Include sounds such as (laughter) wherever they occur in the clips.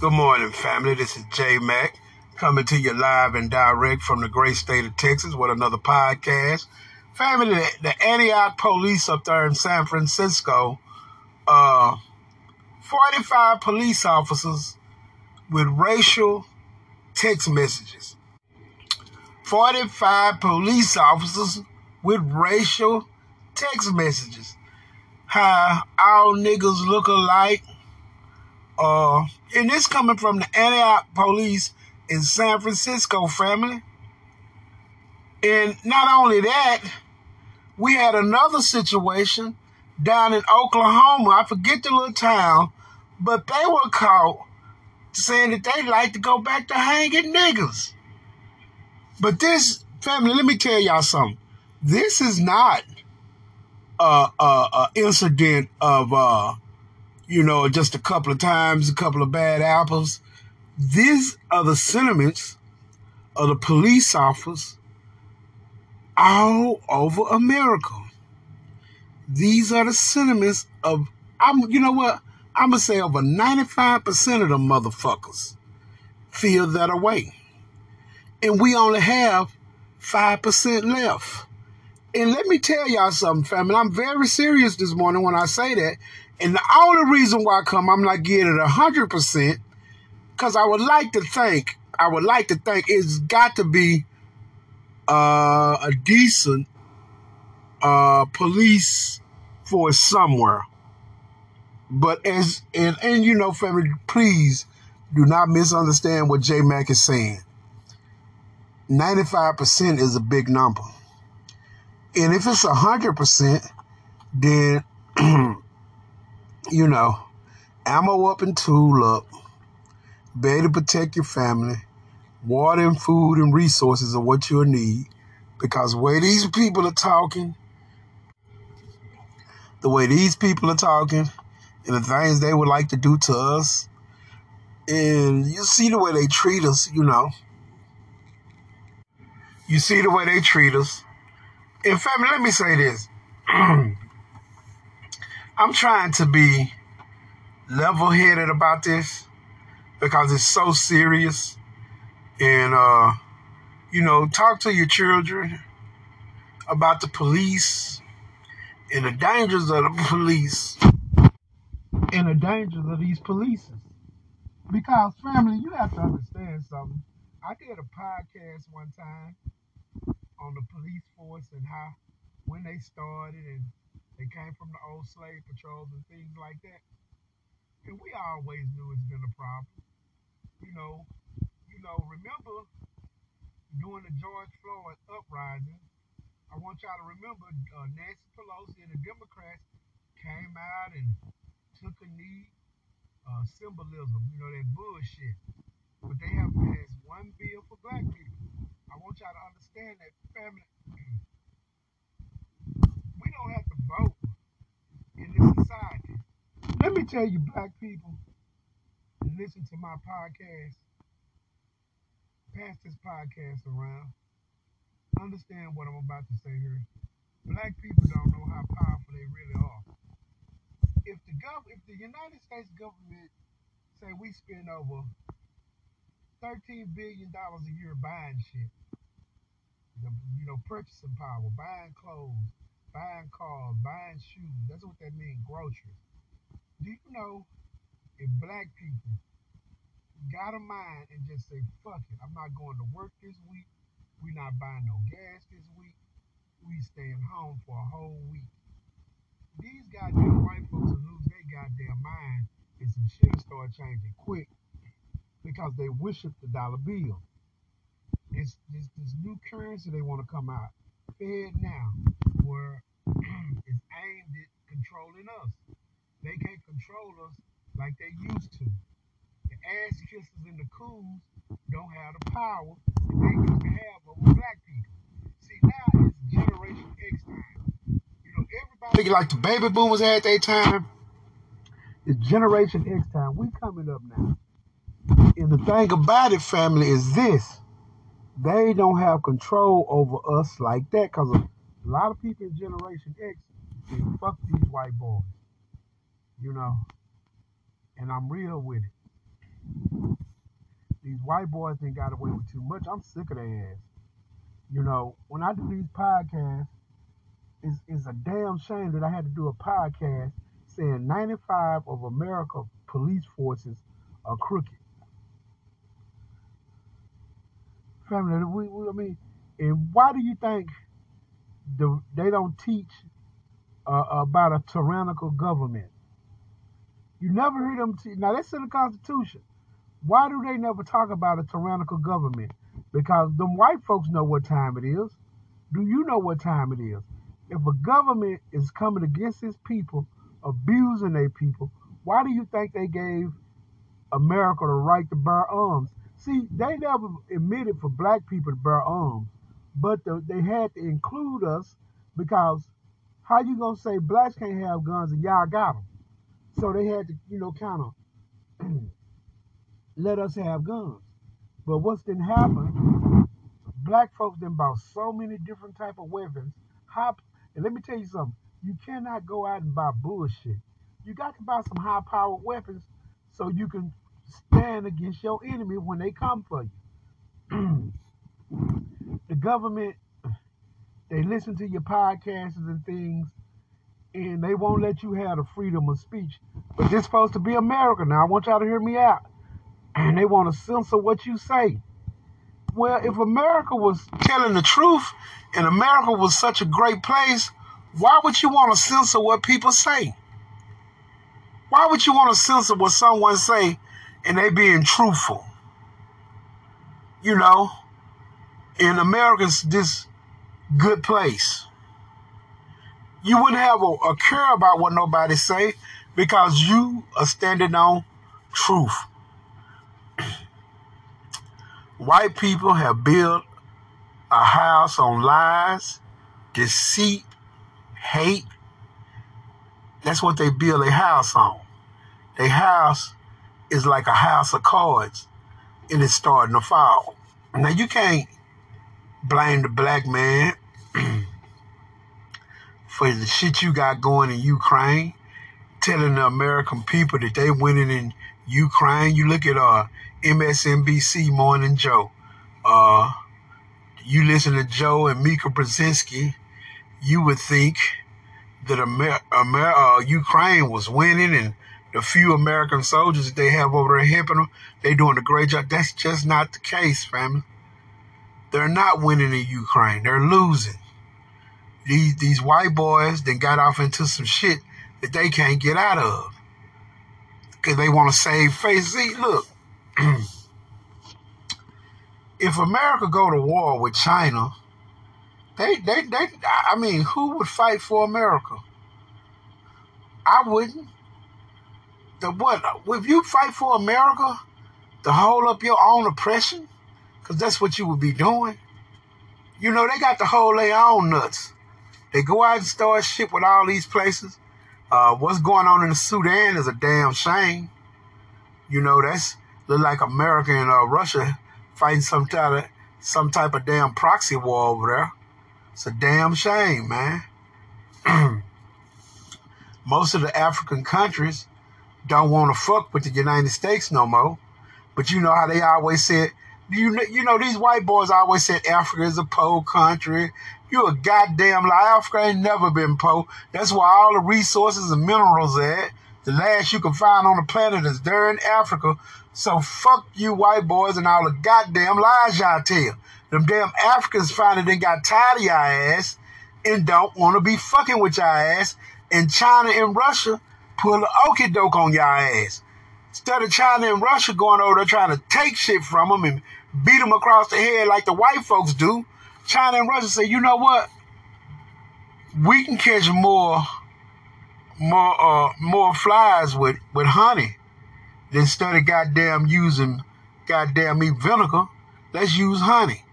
Good morning, family. This is J Mac coming to you live and direct from the great state of Texas with another podcast. Family, the, the Antioch police up there in San Francisco, uh, 45 police officers with racial text messages. 45 police officers with racial text messages. How all niggas look alike uh, and this coming from the Antioch police in San Francisco family. And not only that, we had another situation down in Oklahoma. I forget the little town, but they were caught saying that they like to go back to hanging niggas. But this family, let me tell y'all something. This is not a, a, a incident of uh, you know, just a couple of times, a couple of bad apples. These are the sentiments of the police officers all over America. These are the sentiments of, I'm, you know what? I'm going to say over 95% of the motherfuckers feel that way. And we only have 5% left. And let me tell y'all something, family. I'm very serious this morning when I say that and the only reason why I come, I'm not getting it hundred percent, because I would like to think, I would like to think it's got to be uh, a decent uh, police force somewhere. But as and and you know, family, please do not misunderstand what J Mac is saying. 95% is a big number. And if it's 100%, then (clears throat) you know, ammo up and tool up, be to protect your family. Water and food and resources are what you'll need. Because the way these people are talking, the way these people are talking, and the things they would like to do to us, and you see the way they treat us, you know. You see the way they treat us. And family, let me say this. (clears throat) I'm trying to be level headed about this because it's so serious. And, uh, you know, talk to your children about the police and the dangers of the police and the dangers of these police. Because, family, you have to understand something. I did a podcast one time on the police force and how, when they started and they came from the old slave patrols and things like that. And we always knew it's been a problem. You know, you know, remember during the George Floyd uprising, I want y'all to remember uh, Nancy Pelosi and the Democrats came out and took a knee, uh, symbolism, you know, that bullshit. But they have passed one bill for black people. I want y'all to understand that family don't have to vote in this society. Let me tell you, black people, listen to my podcast. Pass this podcast around. Understand what I'm about to say here. Black people don't know how powerful they really are. If the gov- if the United States government say we spend over thirteen billion dollars a year buying shit, the, you know, purchasing power, buying clothes, buying cars, buying shoes. That's what that means, groceries. Do you know if black people got a mind and just say, fuck it, I'm not going to work this week. We're not buying no gas this week. We staying home for a whole week. These goddamn white folks will lose their goddamn mind and some shit start changing quick because they worship the dollar bill. It's this, this new currency they want to come out. FedNow where (clears throat) it's aimed at controlling us. They can't control us like they used to. The ass kissers and the coons don't have the power that they used to have over black people. See, now it's Generation X time. You know, everybody like the baby boomers had their time. It's Generation X time. We coming up now. And the thing about it, family, is this. They don't have control over us like that because a lot of people in Generation X, they fuck these white boys. You know. And I'm real with it. These white boys ain't got away with too much. I'm sick of their ass. You know, when I do these podcasts, it's, it's a damn shame that I had to do a podcast saying 95 of America police forces are crooked. Family, we, we, I mean, and why do you think the, they don't teach uh, about a tyrannical government? You never hear them teach. Now, that's in the Constitution. Why do they never talk about a tyrannical government? Because them white folks know what time it is. Do you know what time it is? If a government is coming against its people, abusing their people, why do you think they gave America the right to bear arms? See, they never admitted for black people to bear arms, but the, they had to include us because how you gonna say blacks can't have guns and y'all got them? So they had to, you know, kind of (clears throat) let us have guns. But what's been happening? Black folks then bought so many different type of weapons. How and let me tell you something. You cannot go out and buy bullshit. You got to buy some high powered weapons so you can stand against your enemy when they come for you. (clears throat) the government, they listen to your podcasts and things, and they won't let you have the freedom of speech. But this supposed to be America. Now I want y'all to hear me out. And they want to censor what you say. Well, if America was telling the truth and America was such a great place, why would you want to censor what people say? Why would you want to censor what someone say and they being truthful? You know, in America's this good place. You wouldn't have a, a care about what nobody say because you are standing on truth. (clears throat) White people have built a house on lies, deceit, hate. That's what they build a house on. Their house is like a house of cards and it's starting to fall. Now you can't blame the black man (clears throat) for the shit you got going in Ukraine, telling the American people that they winning in Ukraine. You look at uh MSNBC Morning Joe. Uh, you listen to Joe and Mika Brzezinski, you would think that Amer- Amer- uh, Ukraine was winning and the few American soldiers that they have over there helping them, they doing a great job. That's just not the case, family. They're not winning in Ukraine. They're losing. These these white boys then got off into some shit that they can't get out of because they want to save face. See, look, (clears throat) if America go to war with China, they, they, they, I mean, who would fight for America? I wouldn't. The what? If you fight for America to hold up your own oppression, because that's what you would be doing. You know, they got the whole their own nuts. They go out and start shit with all these places. Uh, what's going on in the Sudan is a damn shame. You know, that's look like America and uh, Russia fighting some type of some type of damn proxy war over there. It's a damn shame, man. (clears throat) Most of the African countries don't want to fuck with the United States no more. But you know how they always said, you you know these white boys always said Africa is a poor country. You a goddamn lie. Africa ain't never been poor. That's why all the resources and minerals at. The last you can find on the planet is there in Africa. So fuck you white boys and all the goddamn lies y'all tell. Them damn Africans finally then got tired of y'all ass and don't want to be fucking with y'all ass. And China and Russia pull the okey doke on y'all ass. Instead of China and Russia going over there trying to take shit from them and beat them across the head like the white folks do, China and Russia say, you know what? We can catch more more uh more flies with with honey instead of goddamn using goddamn meat vinegar. Let's use honey.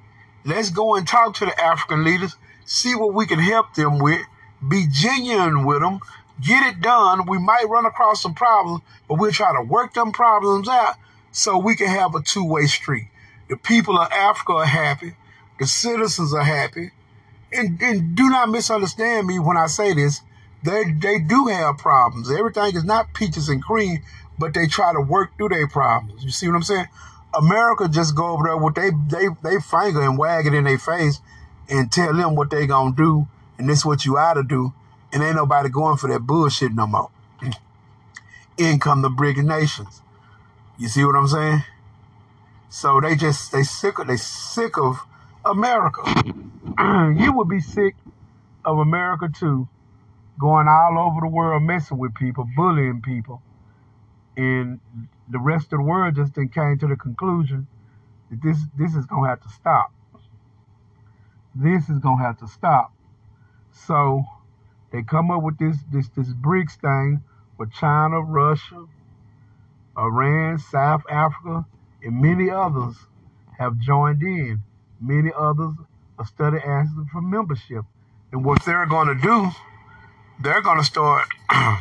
Let's go and talk to the African leaders, see what we can help them with, be genuine with them, get it done. We might run across some problems, but we'll try to work them problems out so we can have a two way street. The people of Africa are happy, the citizens are happy, and, and do not misunderstand me when I say this they they do have problems. Everything is not peaches and cream, but they try to work through their problems. You see what I'm saying? America just go over there with they they they finger and wag it in their face and tell them what they gonna do and this is what you ought to do, and ain't nobody going for that bullshit no more. (clears throat) In come the BRIC nations. You see what I'm saying? So they just they sick of they sick of America. (clears throat) you would be sick of America too, going all over the world messing with people, bullying people, and the rest of the world just then came to the conclusion that this this is gonna have to stop. This is gonna have to stop. So they come up with this this this BRICS thing with China, Russia, Iran, South Africa, and many others have joined in. Many others are study asking for membership. And what they're going to do, they're going to start (clears throat)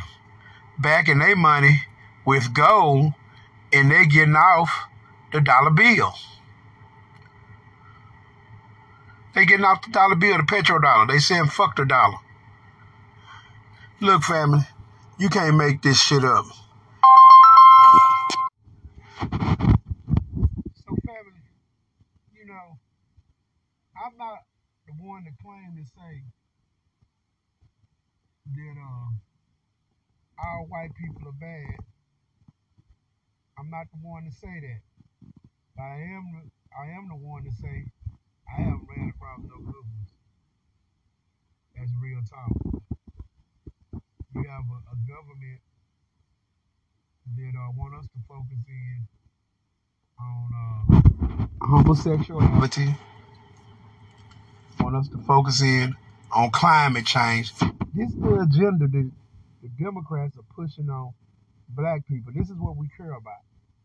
backing their money with gold and they're getting off the dollar bill. They're getting off the dollar bill, the petrodollar. They saying fuck the dollar. Look, family, you can't make this shit up. So, family, you know, I'm not the one to claim to say that uh, all white people are bad. I'm not the one to say that. But I am I am the one to say I haven't ran across no good ones. That's real talk. You have a, a government that uh, want us to focus in on uh, homosexuality, want us to focus in on climate change. This is the agenda that the Democrats are pushing on black people. This is what we care about.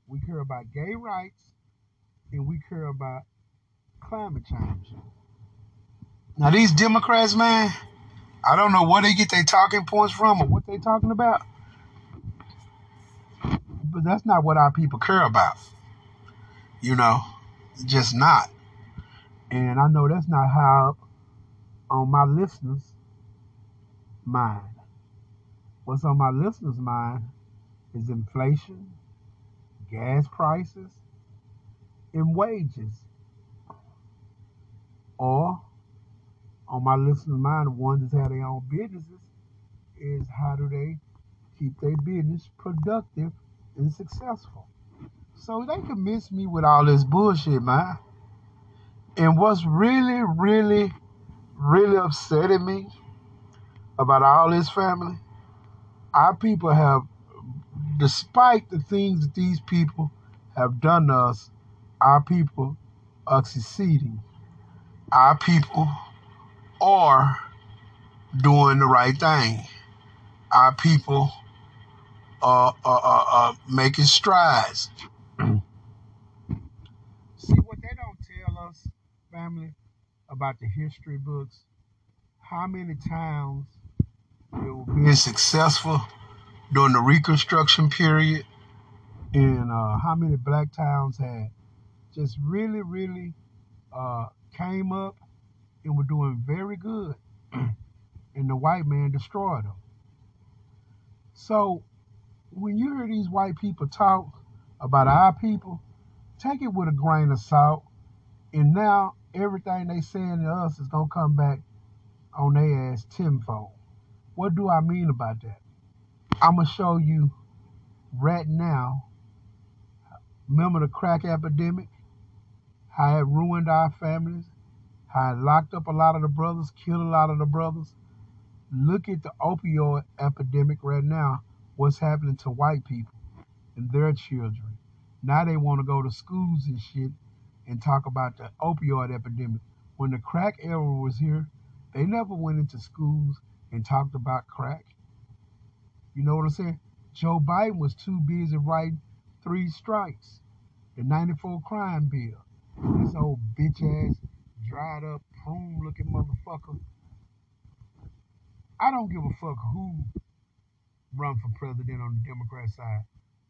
We care about gay rights and we care about climate change. Now these Democrats, man, I don't know where they get their talking points from or what they're talking about. But that's not what our people care about. You know, just not. And I know that's not how on my listeners' mind. What's on my listeners' mind is inflation, gas prices, and wages. Or on my listeners' mind, the ones that have their own businesses, is how do they keep their business productive and successful. So they can miss me with all this bullshit, man. And what's really, really, really upsetting me about all this family, our people have, despite the things that these people have done to us, our people are succeeding. Our people are doing the right thing. Our people are, are, are, are making strides. Mm. See what they don't tell us, family, about the history books. How many times were being successful during the Reconstruction period, and uh, how many black towns had just really, really uh, came up and were doing very good, (clears throat) and the white man destroyed them. So when you hear these white people talk about our people, take it with a grain of salt. And now everything they saying to us is gonna come back on their ass tenfold. What do I mean about that? I'm gonna show you right now. Remember the crack epidemic? How it ruined our families, how it locked up a lot of the brothers, killed a lot of the brothers. Look at the opioid epidemic right now. What's happening to white people and their children? Now they want to go to schools and shit and talk about the opioid epidemic. When the crack era was here, they never went into schools and talked about crack. You know what I'm saying? Joe Biden was too busy writing three strikes, the 94 crime bill. This old bitch ass, dried up, prune looking motherfucker. I don't give a fuck who run for president on the Democrat side.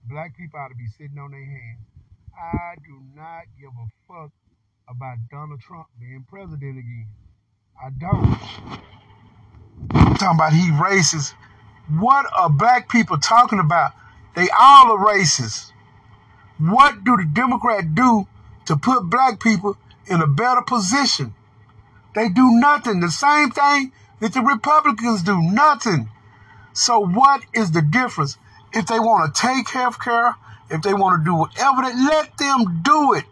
Black people ought to be sitting on their hands. I do not give a fuck about Donald Trump being president again. I don't. I'm talking about he racist. What are black people talking about? They all are racist. What do the Democrats do to put black people in a better position? They do nothing. The same thing that the Republicans do. Nothing. So what is the difference? If they want to take health care, if they want to do whatever, they let them do it.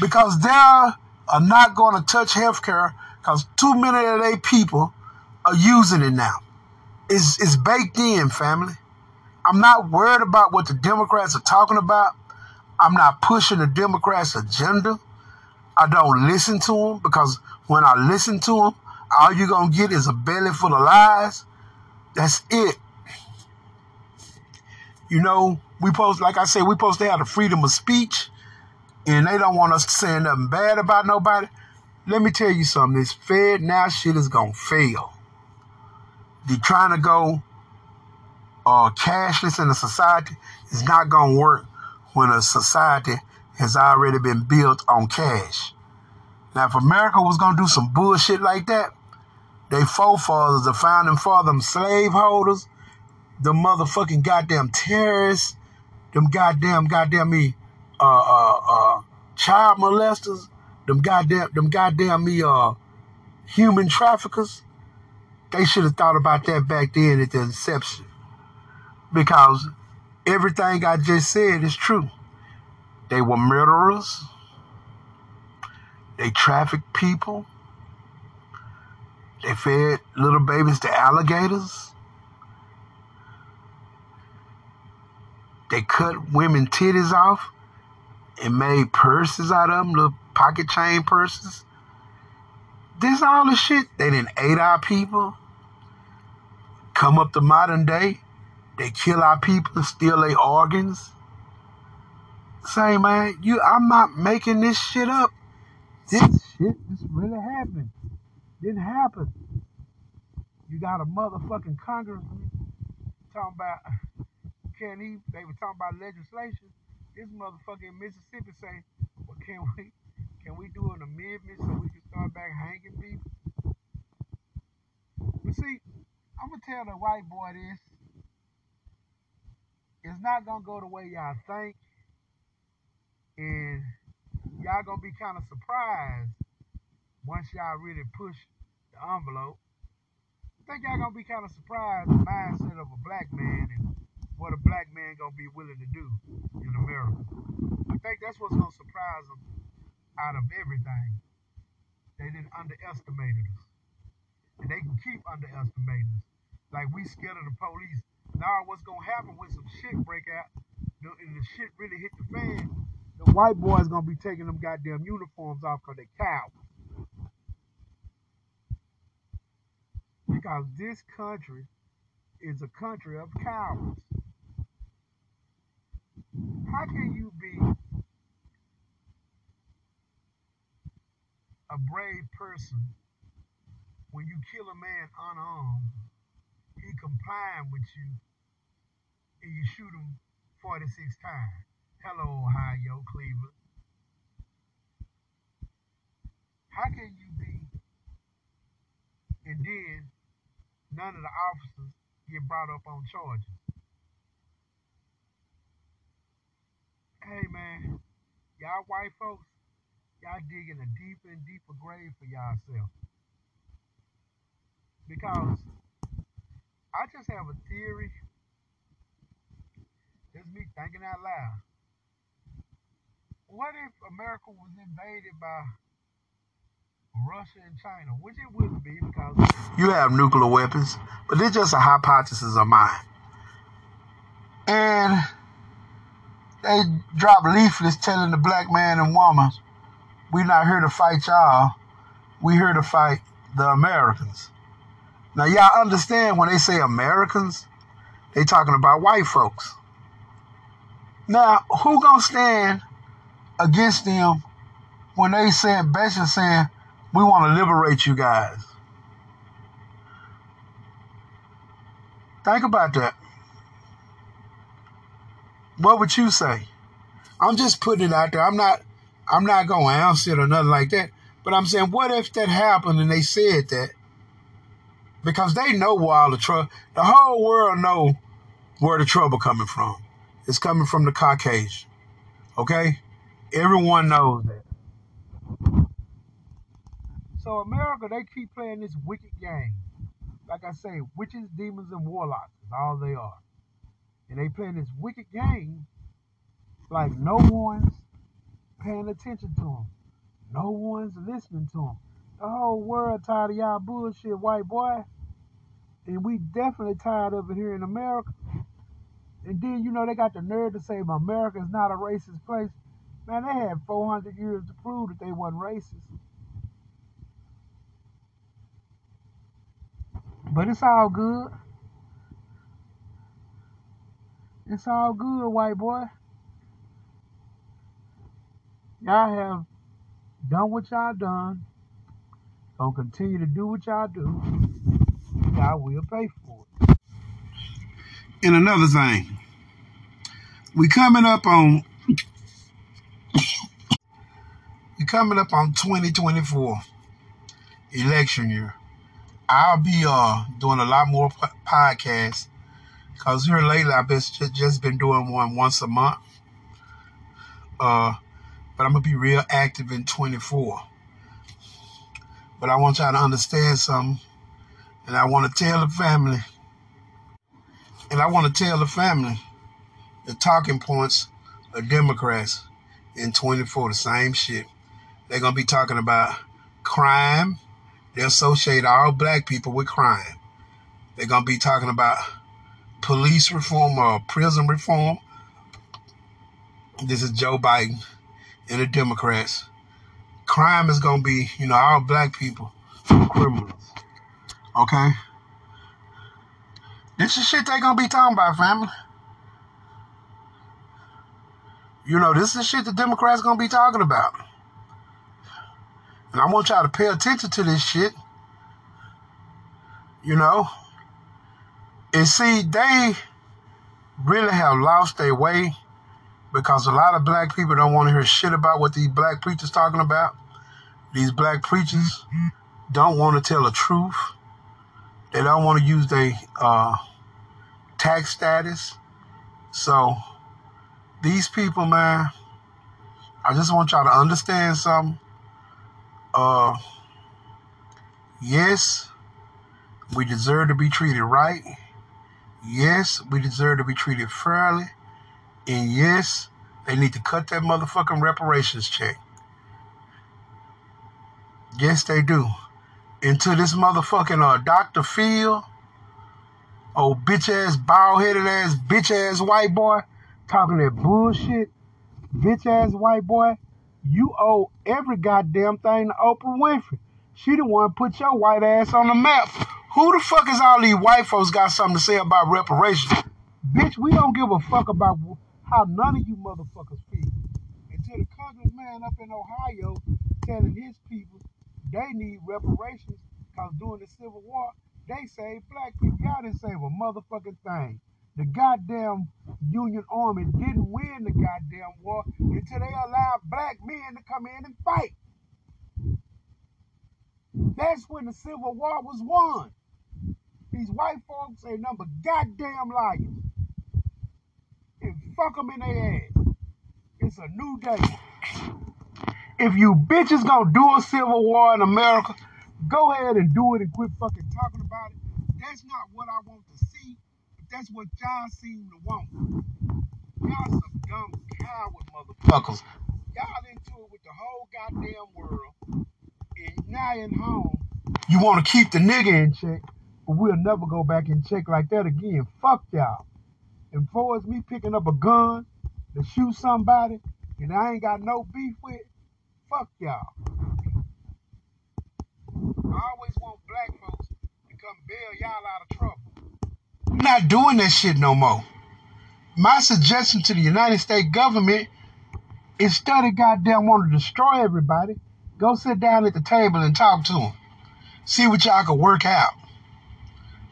Because they are not going to touch healthcare because too many of their people are using it now. It's, it's baked in, family. I'm not worried about what the Democrats are talking about. I'm not pushing the Democrats' agenda. I don't listen to them because when I listen to them, all you're going to get is a belly full of lies. That's it. You know, we post, like I said, we supposed to have the freedom of speech, and they don't want us saying nothing bad about nobody. Let me tell you something. This FedNow shit is gonna fail. They're trying to go uh, cashless in a society. It's not gonna work when a society has already been built on cash. Now, if America was gonna do some bullshit like that, they forefathers, the founding father, them slaveholders, the motherfucking goddamn terrorists, them goddamn goddamn me, uh uh uh, child molesters, them goddamn them goddamn me uh human traffickers. They should have thought about that back then at the inception, because everything I just said is true. They were murderers. They trafficked people. They fed little babies to alligators. They cut women titties off and made purses out of them, little pocket chain purses. This all the shit. They didn't aid our people. Come up to modern day, they kill our people, and steal their organs. Say, man, you, I'm not making this shit up. This shit is really happening didn't happen. You got a motherfucking congressman talking about can he? They were talking about legislation. This motherfucker in Mississippi say, "Well, can (laughs) we? Can we do an amendment so we can start back hanging people?" But see, I'm gonna tell the white boy this. It's not gonna go the way y'all think, and y'all gonna be kind of surprised once y'all really push the envelope. I think y'all gonna be kind of surprised the mindset of a black man and what a black man gonna be willing to do in America. I think that's what's gonna surprise them out of everything. They didn't underestimate us. And they can keep underestimating us. Like we scared of the police. Now what's gonna happen when some shit break out and the shit really hit the fan, the white boys gonna be taking them goddamn uniforms off because they cowards. because this country is a country of cowards. How can you be a brave person when you kill a man unarmed? He complying with you and you shoot him 46 times. Hello, Ohio, Cleveland. How can you be and then none of the officers get brought up on charges. Hey man, y'all white folks, y'all digging a deeper and deeper grave for yourself. Because I just have a theory. It's me thinking out loud. What if America was invaded by Russia and China, which it wouldn't be because you have nuclear weapons, but it's just a hypothesis of mine. And they drop leaflets telling the black man and woman, we're not here to fight y'all. We're here to fight the Americans. Now, y'all understand when they say Americans, they talking about white folks. Now, who gonna stand against them when they saying, basically saying, we want to liberate you guys. Think about that. What would you say? I'm just putting it out there. I'm not I'm not going to answer it or nothing like that. But I'm saying, what if that happened and they said that? Because they know where all the trouble, the whole world know where the trouble coming from. It's coming from the Caucasian. Okay? Everyone knows that. So America, they keep playing this wicked game. Like I say, witches, demons, and warlocks is all they are. And they playing this wicked game like no one's paying attention to them. No one's listening to them. The whole world tired of y'all bullshit, white boy. And we definitely tired of it here in America. And then, you know, they got the nerve to say America is not a racist place. Man, they had 400 years to prove that they wasn't racist. But it's all good. It's all good, white boy. Y'all have done what y'all done. Gonna continue to do what y'all do. Y'all will pay for it. And another thing, we coming up on we coming up on 2024 election year. I'll be uh doing a lot more podcasts because here lately I've been just, just been doing one once a month. Uh, but I'm gonna be real active in 24. But I want y'all to understand something, and I want to tell the family, and I want to tell the family the talking points of Democrats in 24, the same shit. They're gonna be talking about crime. They associate all black people with crime. They're gonna be talking about police reform or prison reform. This is Joe Biden and the Democrats. Crime is gonna be, you know, all black people criminals. Okay? This is shit they gonna be talking about, family. You know, this is shit the Democrats gonna be talking about. And I want y'all to pay attention to this shit. You know? And see, they really have lost their way because a lot of black people don't want to hear shit about what these black preachers talking about. These black preachers don't want to tell the truth. They don't want to use their uh, tax status. So these people, man, I just want y'all to understand something. Uh, yes, we deserve to be treated right. Yes, we deserve to be treated fairly. And yes, they need to cut that motherfucking reparations check. Yes, they do. Into this motherfucking uh, Dr. Phil, old bitch ass, bald headed ass, bitch ass white boy, talking that bullshit, bitch ass white boy. You owe every goddamn thing to Oprah Winfrey. She the one put your white ass on the map. Who the fuck is all these white folks got something to say about reparations? Bitch, we don't give a fuck about how none of you motherfuckers feel. Until the congressman up in Ohio telling his people they need reparations because during the Civil War, they saved black people. Y'all didn't save a motherfucking thing. The goddamn Union Army didn't win the goddamn war until they allowed black men to come in and fight. That's when the Civil War was won. These white folks ain't number goddamn liars. And fuck them in their ass. It's a new day. If you bitches gonna do a civil war in America, go ahead and do it and quit fucking talking about it. That's not what I want to see, but that's what y'all seem to want. Y'all some dumb coward motherfuckers. Y'all into it with the whole goddamn world, and now in home, you want to keep the nigga in check, but we'll never go back and check like that again. Fuck y'all. And for as me picking up a gun to shoot somebody and I ain't got no beef with, fuck y'all. I always want black folks to come bail y'all out of trouble. We're not doing that shit no more. My suggestion to the United States government instead of goddamn want to destroy everybody, go sit down at the table and talk to them. See what y'all can work out.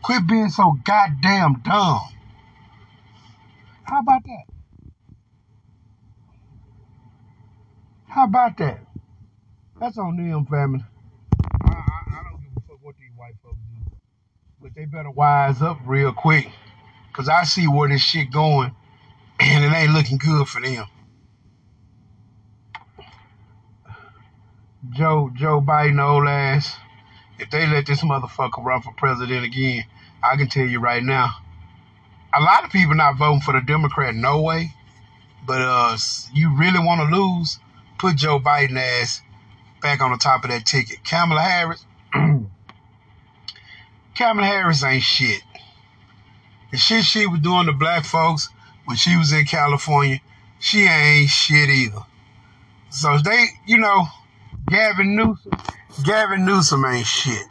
Quit being so goddamn dumb. How about that? How about that? That's on them, family. I, I, I don't give a fuck what these white folks do, but they better wise up real quick, cause I see where this shit going, and it ain't looking good for them. Joe Joe Biden old ass. If they let this motherfucker run for president again, I can tell you right now, a lot of people not voting for the Democrat, no way. But uh, you really want to lose, put Joe Biden ass back on the top of that ticket. Kamala Harris, (clears throat) Kamala Harris ain't shit. The shit she was doing to black folks when she was in California, she ain't shit either. So they, you know, Gavin Newsom, Gavin Newsom ain't shit.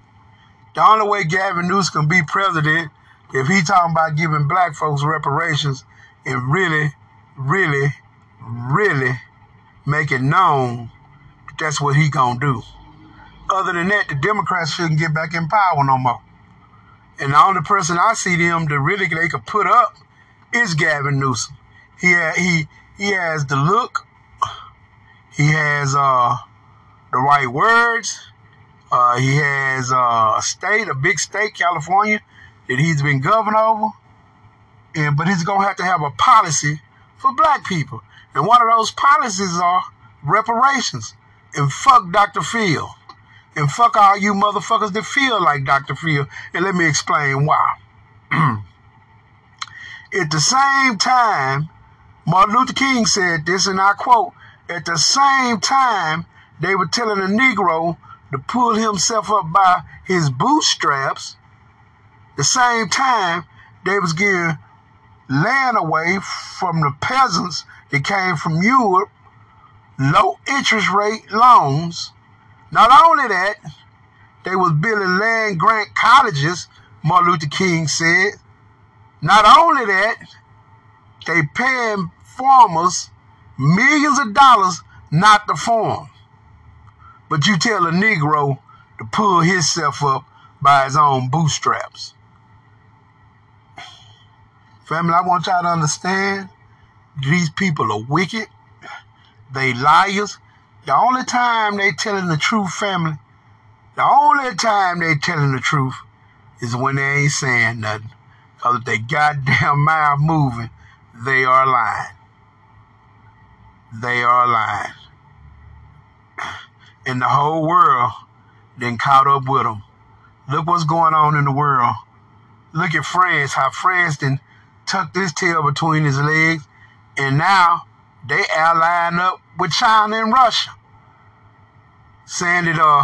The only way Gavin Newsom can be president if he talking about giving black folks reparations and really, really, really make it known that that's what he gonna do. Other than that, the Democrats shouldn't get back in power no more. And the only person I see them that really they could put up is Gavin Newsom. He he he has the look. He has uh the right words. Uh, he has uh, a state, a big state, California, that he's been governor over. And but he's gonna have to have a policy for black people. And one of those policies are reparations. And fuck Dr. Phil. And fuck all you motherfuckers that feel like Dr. Phil. And let me explain why. (clears throat) at the same time, Martin Luther King said this, and I quote, at the same time, they were telling a Negro to pull himself up by his bootstraps. The same time, they was giving land away from the peasants that came from Europe, low interest rate loans. Not only that, they was building land grant colleges, Martin Luther King said. Not only that, they paying farmers millions of dollars not to farm. But you tell a Negro to pull himself up by his own bootstraps. Family, I want y'all to understand these people are wicked. They liars. The only time they telling the truth, family, the only time they telling the truth is when they ain't saying nothing. Because if they goddamn (laughs) mouth moving, they are lying. They are lying and the whole world then caught up with them. Look what's going on in the world. Look at France, how France then tucked his tail between his legs, and now they allying up with China and Russia, saying that uh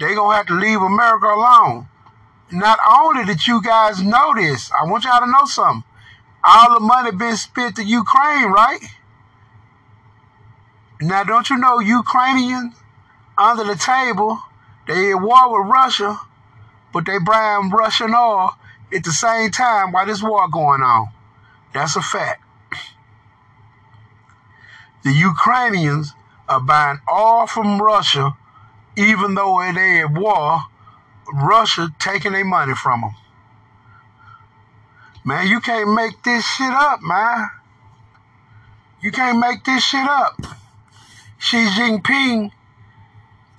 they gonna have to leave America alone. Not only did you guys know this, I want y'all to know something. All the money been spent to Ukraine, right? Now, don't you know Ukrainians under the table. They at war with Russia, but they buying Russian oil at the same time while this war going on. That's a fact. The Ukrainians are buying oil from Russia, even though they at war. Russia taking their money from them. Man, you can't make this shit up, man. You can't make this shit up. Xi Jinping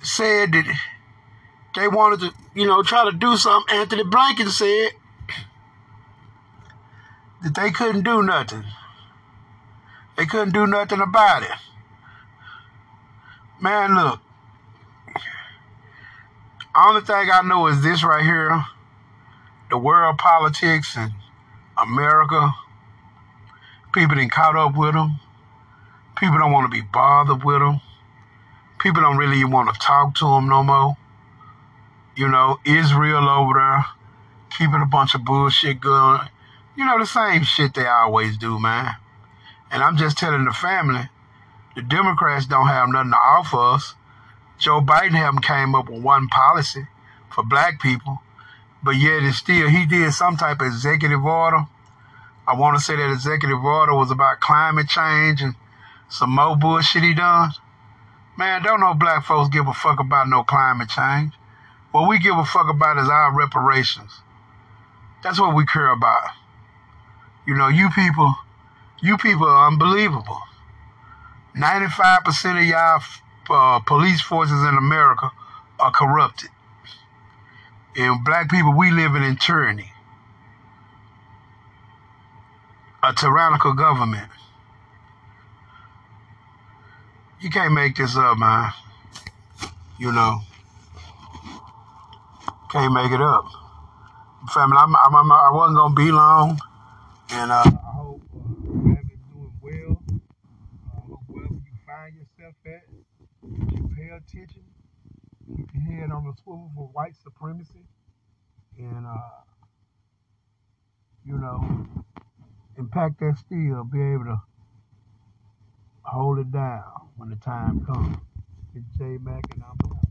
said that they wanted to, you know, try to do something. Antony Blinken said that they couldn't do nothing. They couldn't do nothing about it. Man, look. Only thing I know is this right here. The world politics and America. People didn't caught up with them. People don't want to be bothered with them. People don't really want to talk to them no more. You know, Israel over there keeping a bunch of bullshit going. You know, the same shit they always do, man. And I'm just telling the family, the Democrats don't have nothing to offer us. Joe Biden haven't came up with one policy for black people, but yet it's still he did some type of executive order. I want to say that executive order was about climate change and some more bullshit he done. Man, don't no black folks give a fuck about no climate change. What we give a fuck about is our reparations. That's what we care about. You know, you people, you people are unbelievable. 95% of y'all uh, police forces in America are corrupted. And black people, we living in tyranny. A tyrannical government. You can't make this up, man. You know, can't make it up. Family, I'm, I'm, I'm, I wasn't gonna be long, and uh, I hope uh, family's doing well. Uh, I hope wherever you find yourself at, you pay attention, keep your head on the swivel for white supremacy, and uh, you know, impact that steel, be able to hold it down when the time comes. It's J Mac, and I'm